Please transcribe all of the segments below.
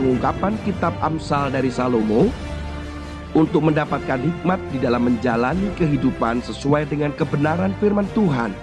pengungkapan kitab Amsal dari Salomo untuk mendapatkan hikmat di dalam menjalani kehidupan sesuai dengan kebenaran firman Tuhan.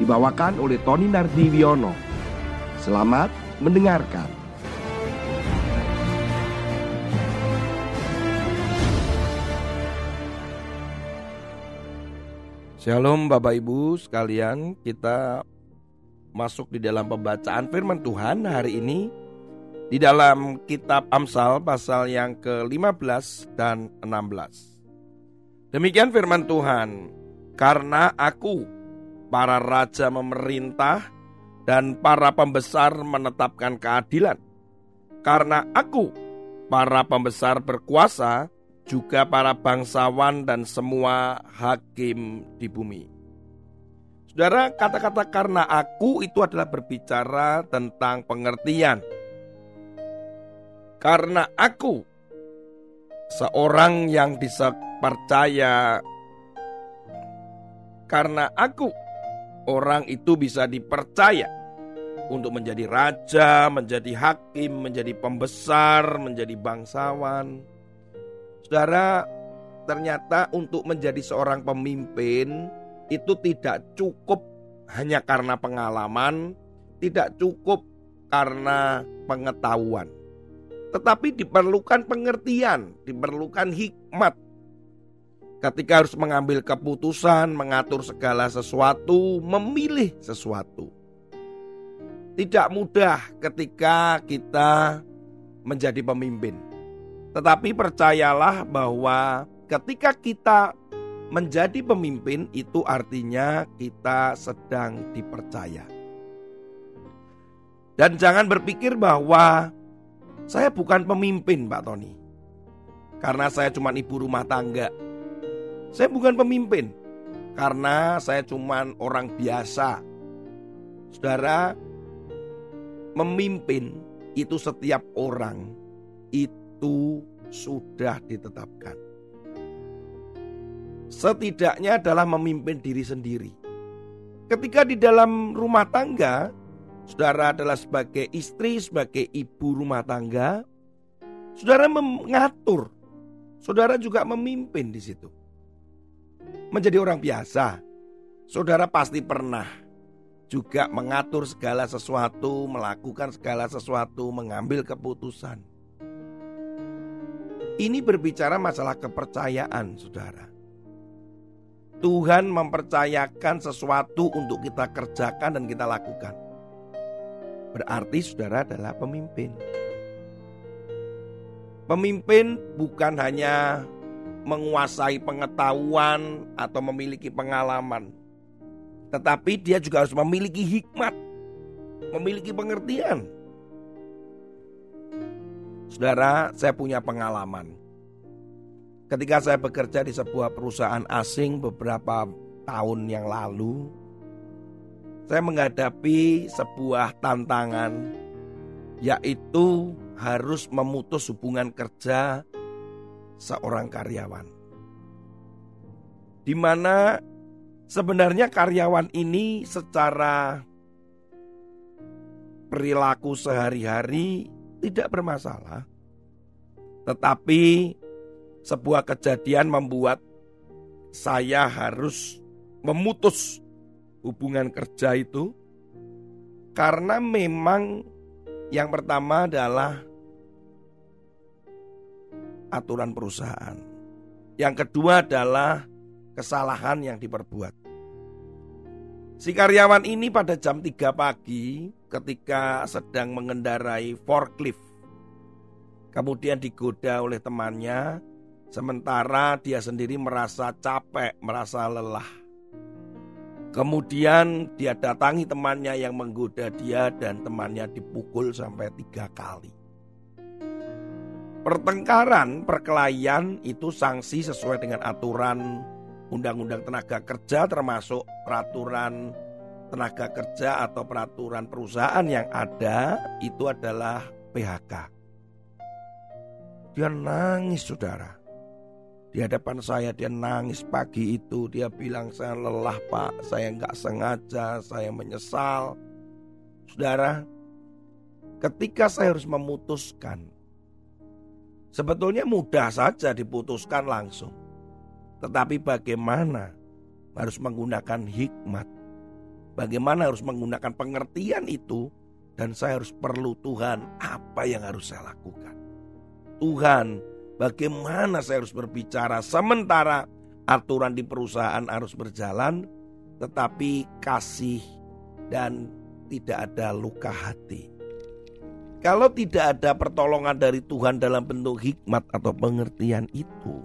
Dibawakan oleh Tony Nardiwiono. Selamat mendengarkan. Shalom Bapak Ibu sekalian, kita masuk di dalam pembacaan firman Tuhan hari ini di dalam kitab Amsal pasal yang ke-15 dan 16. Demikian firman Tuhan, karena aku para raja memerintah dan para pembesar menetapkan keadilan. Karena aku para pembesar berkuasa juga para bangsawan dan semua hakim di bumi. Saudara, kata-kata karena aku itu adalah berbicara tentang pengertian karena aku seorang yang dipercaya karena aku orang itu bisa dipercaya untuk menjadi raja, menjadi hakim, menjadi pembesar, menjadi bangsawan. Saudara, ternyata untuk menjadi seorang pemimpin itu tidak cukup hanya karena pengalaman, tidak cukup karena pengetahuan tetapi diperlukan pengertian, diperlukan hikmat. Ketika harus mengambil keputusan, mengatur segala sesuatu, memilih sesuatu. Tidak mudah ketika kita menjadi pemimpin. Tetapi percayalah bahwa ketika kita menjadi pemimpin itu artinya kita sedang dipercaya. Dan jangan berpikir bahwa saya bukan pemimpin Pak Tony. Karena saya cuma ibu rumah tangga. Saya bukan pemimpin. Karena saya cuma orang biasa. Saudara Memimpin itu setiap orang Itu sudah ditetapkan. Setidaknya adalah memimpin diri sendiri. Ketika di dalam rumah tangga Saudara adalah sebagai istri, sebagai ibu rumah tangga. Saudara mengatur. Saudara juga memimpin di situ. Menjadi orang biasa. Saudara pasti pernah juga mengatur segala sesuatu, melakukan segala sesuatu, mengambil keputusan. Ini berbicara masalah kepercayaan, saudara. Tuhan mempercayakan sesuatu untuk kita kerjakan dan kita lakukan. Berarti saudara adalah pemimpin. Pemimpin bukan hanya menguasai pengetahuan atau memiliki pengalaman, tetapi dia juga harus memiliki hikmat, memiliki pengertian. Saudara, saya punya pengalaman. Ketika saya bekerja di sebuah perusahaan asing beberapa tahun yang lalu, saya menghadapi sebuah tantangan yaitu harus memutus hubungan kerja seorang karyawan. Di mana sebenarnya karyawan ini secara perilaku sehari-hari tidak bermasalah. Tetapi sebuah kejadian membuat saya harus memutus hubungan kerja itu karena memang yang pertama adalah aturan perusahaan. Yang kedua adalah kesalahan yang diperbuat. Si karyawan ini pada jam 3 pagi ketika sedang mengendarai forklift. Kemudian digoda oleh temannya, sementara dia sendiri merasa capek, merasa lelah. Kemudian dia datangi temannya yang menggoda dia dan temannya dipukul sampai tiga kali. Pertengkaran, perkelahian itu sanksi sesuai dengan aturan Undang-Undang Tenaga Kerja termasuk peraturan tenaga kerja atau peraturan perusahaan yang ada itu adalah PHK. Dia nangis saudara. Di hadapan saya dia nangis pagi itu. Dia bilang saya lelah pak, saya nggak sengaja, saya menyesal. Saudara, ketika saya harus memutuskan, sebetulnya mudah saja diputuskan langsung. Tetapi bagaimana harus menggunakan hikmat, bagaimana harus menggunakan pengertian itu, dan saya harus perlu Tuhan apa yang harus saya lakukan. Tuhan, bagaimana saya harus berbicara sementara aturan di perusahaan harus berjalan, tetapi kasih dan tidak ada luka hati. Kalau tidak ada pertolongan dari Tuhan dalam bentuk hikmat atau pengertian itu,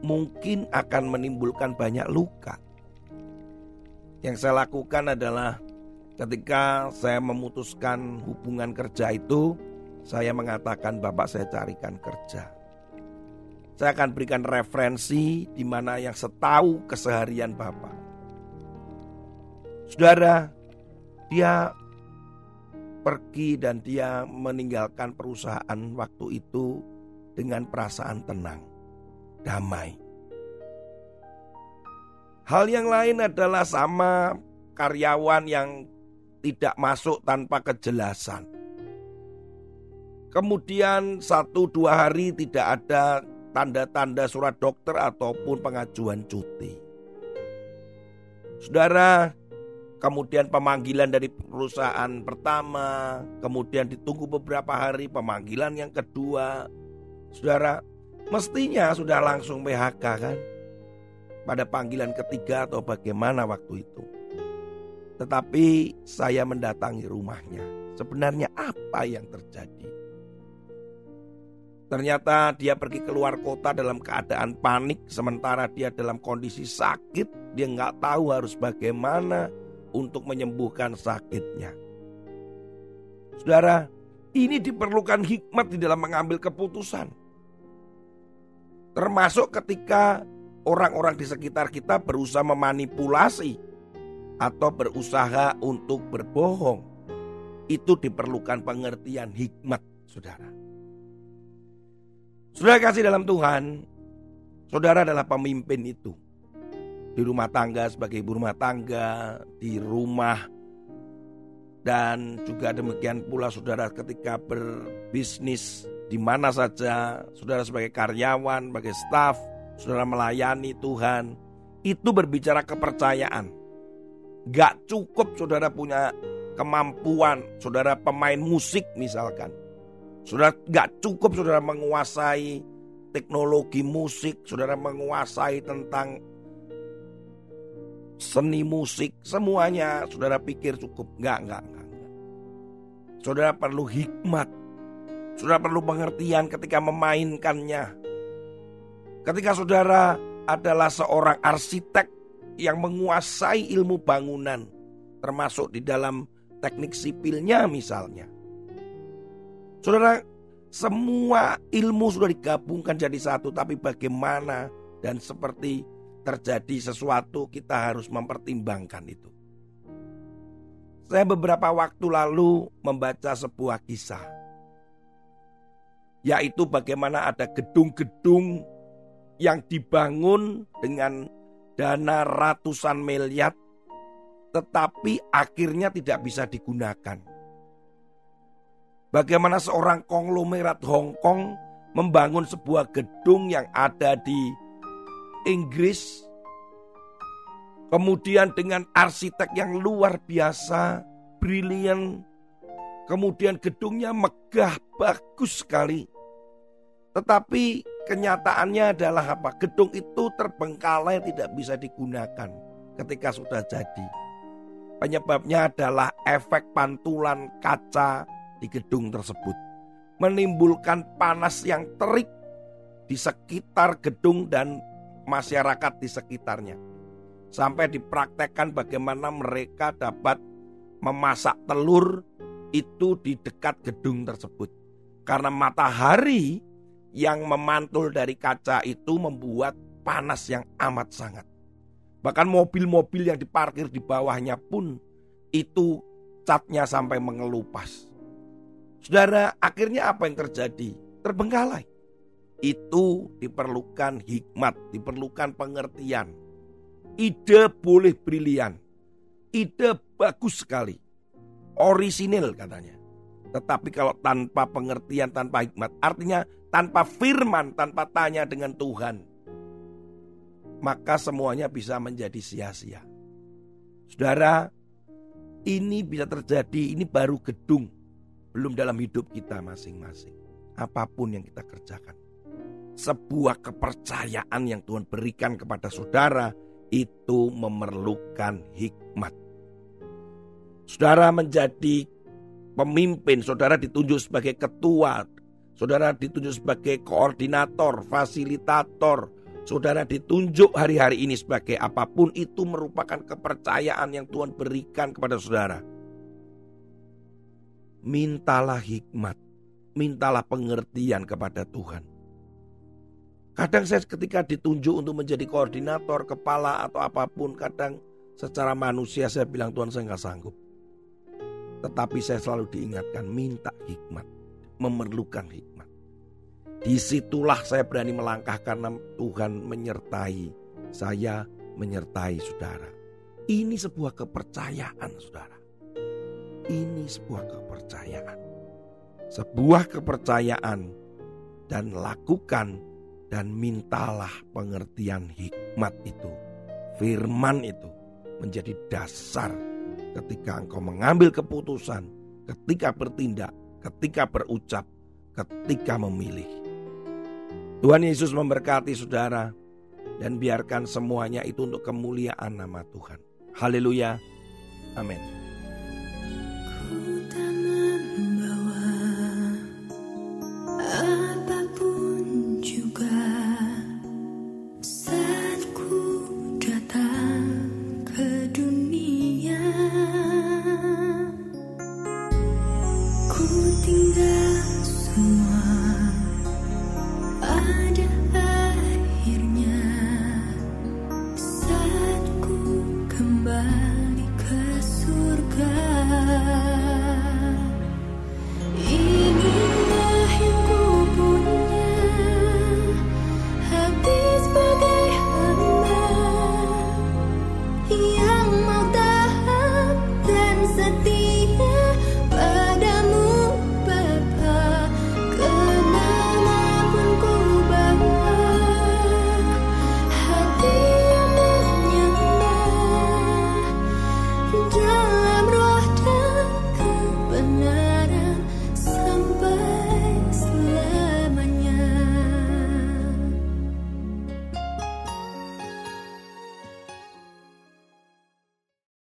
mungkin akan menimbulkan banyak luka. Yang saya lakukan adalah ketika saya memutuskan hubungan kerja itu, saya mengatakan Bapak saya carikan kerja. Saya akan berikan referensi di mana yang setahu keseharian Bapak. Saudara, dia pergi dan dia meninggalkan perusahaan waktu itu dengan perasaan tenang, damai. Hal yang lain adalah sama karyawan yang tidak masuk tanpa kejelasan. Kemudian satu dua hari tidak ada tanda-tanda surat dokter ataupun pengajuan cuti. Saudara, kemudian pemanggilan dari perusahaan pertama, kemudian ditunggu beberapa hari pemanggilan yang kedua. Saudara, mestinya sudah langsung PHK kan? Pada panggilan ketiga atau bagaimana waktu itu. Tetapi saya mendatangi rumahnya. Sebenarnya apa yang terjadi? Ternyata dia pergi keluar kota dalam keadaan panik sementara dia dalam kondisi sakit. Dia nggak tahu harus bagaimana untuk menyembuhkan sakitnya. Saudara, ini diperlukan hikmat di dalam mengambil keputusan. Termasuk ketika orang-orang di sekitar kita berusaha memanipulasi atau berusaha untuk berbohong. Itu diperlukan pengertian hikmat, saudara. Saudara kasih dalam Tuhan, saudara adalah pemimpin itu. Di rumah tangga sebagai ibu rumah tangga, di rumah dan juga demikian pula saudara ketika berbisnis di mana saja, saudara sebagai karyawan, sebagai staf, saudara melayani Tuhan, itu berbicara kepercayaan. Gak cukup saudara punya kemampuan, saudara pemain musik misalkan. Saudara gak cukup saudara menguasai teknologi musik, saudara menguasai tentang seni musik, semuanya saudara pikir cukup. Enggak, enggak, enggak. Saudara perlu hikmat. Saudara perlu pengertian ketika memainkannya. Ketika saudara adalah seorang arsitek yang menguasai ilmu bangunan, termasuk di dalam teknik sipilnya misalnya. Saudara, semua ilmu sudah digabungkan jadi satu, tapi bagaimana dan seperti terjadi sesuatu kita harus mempertimbangkan itu. Saya beberapa waktu lalu membaca sebuah kisah. Yaitu bagaimana ada gedung-gedung yang dibangun dengan dana ratusan miliar tetapi akhirnya tidak bisa digunakan. Bagaimana seorang konglomerat Hong Kong membangun sebuah gedung yang ada di Inggris. Kemudian dengan arsitek yang luar biasa, brilian. Kemudian gedungnya megah, bagus sekali. Tetapi kenyataannya adalah apa? Gedung itu terbengkalai tidak bisa digunakan ketika sudah jadi. Penyebabnya adalah efek pantulan kaca di gedung tersebut, menimbulkan panas yang terik di sekitar gedung dan masyarakat di sekitarnya. Sampai dipraktekkan bagaimana mereka dapat memasak telur itu di dekat gedung tersebut. Karena matahari yang memantul dari kaca itu membuat panas yang amat sangat. Bahkan mobil-mobil yang diparkir di bawahnya pun itu catnya sampai mengelupas. Saudara, akhirnya apa yang terjadi? Terbengkalai. Itu diperlukan hikmat, diperlukan pengertian. Ide boleh brilian. Ide bagus sekali. Orisinil katanya. Tetapi kalau tanpa pengertian, tanpa hikmat, artinya tanpa firman, tanpa tanya dengan Tuhan, maka semuanya bisa menjadi sia-sia. Saudara, ini bisa terjadi, ini baru gedung, belum dalam hidup kita masing-masing. Apa pun yang kita kerjakan. Sebuah kepercayaan yang Tuhan berikan kepada saudara itu memerlukan hikmat. Saudara menjadi pemimpin, saudara ditunjuk sebagai ketua, saudara ditunjuk sebagai koordinator, fasilitator, saudara ditunjuk hari-hari ini sebagai apa pun itu merupakan kepercayaan yang Tuhan berikan kepada saudara. Mintalah hikmat, mintalah pengertian kepada Tuhan. Kadang saya ketika ditunjuk untuk menjadi koordinator, kepala atau apa pun, kadang secara manusia saya bilang Tuhan saya nggak sanggup. Tetapi saya selalu diingatkan minta hikmat, memerlukan hikmat. Di situlah saya berani melangkah karena Tuhan menyertai saya, menyertai saudara. Ini sebuah kepercayaan saudara. Ini sebuah kepercayaan. Sebuah kepercayaan dan lakukan dan mintalah pengertian hikmat itu. Firman itu menjadi dasar ketika engkau mengambil keputusan, ketika bertindak, ketika berucap, ketika memilih. Tuhan Yesus memberkati saudara dan biarkan semuanya itu untuk kemuliaan nama Tuhan. Haleluya. Amin.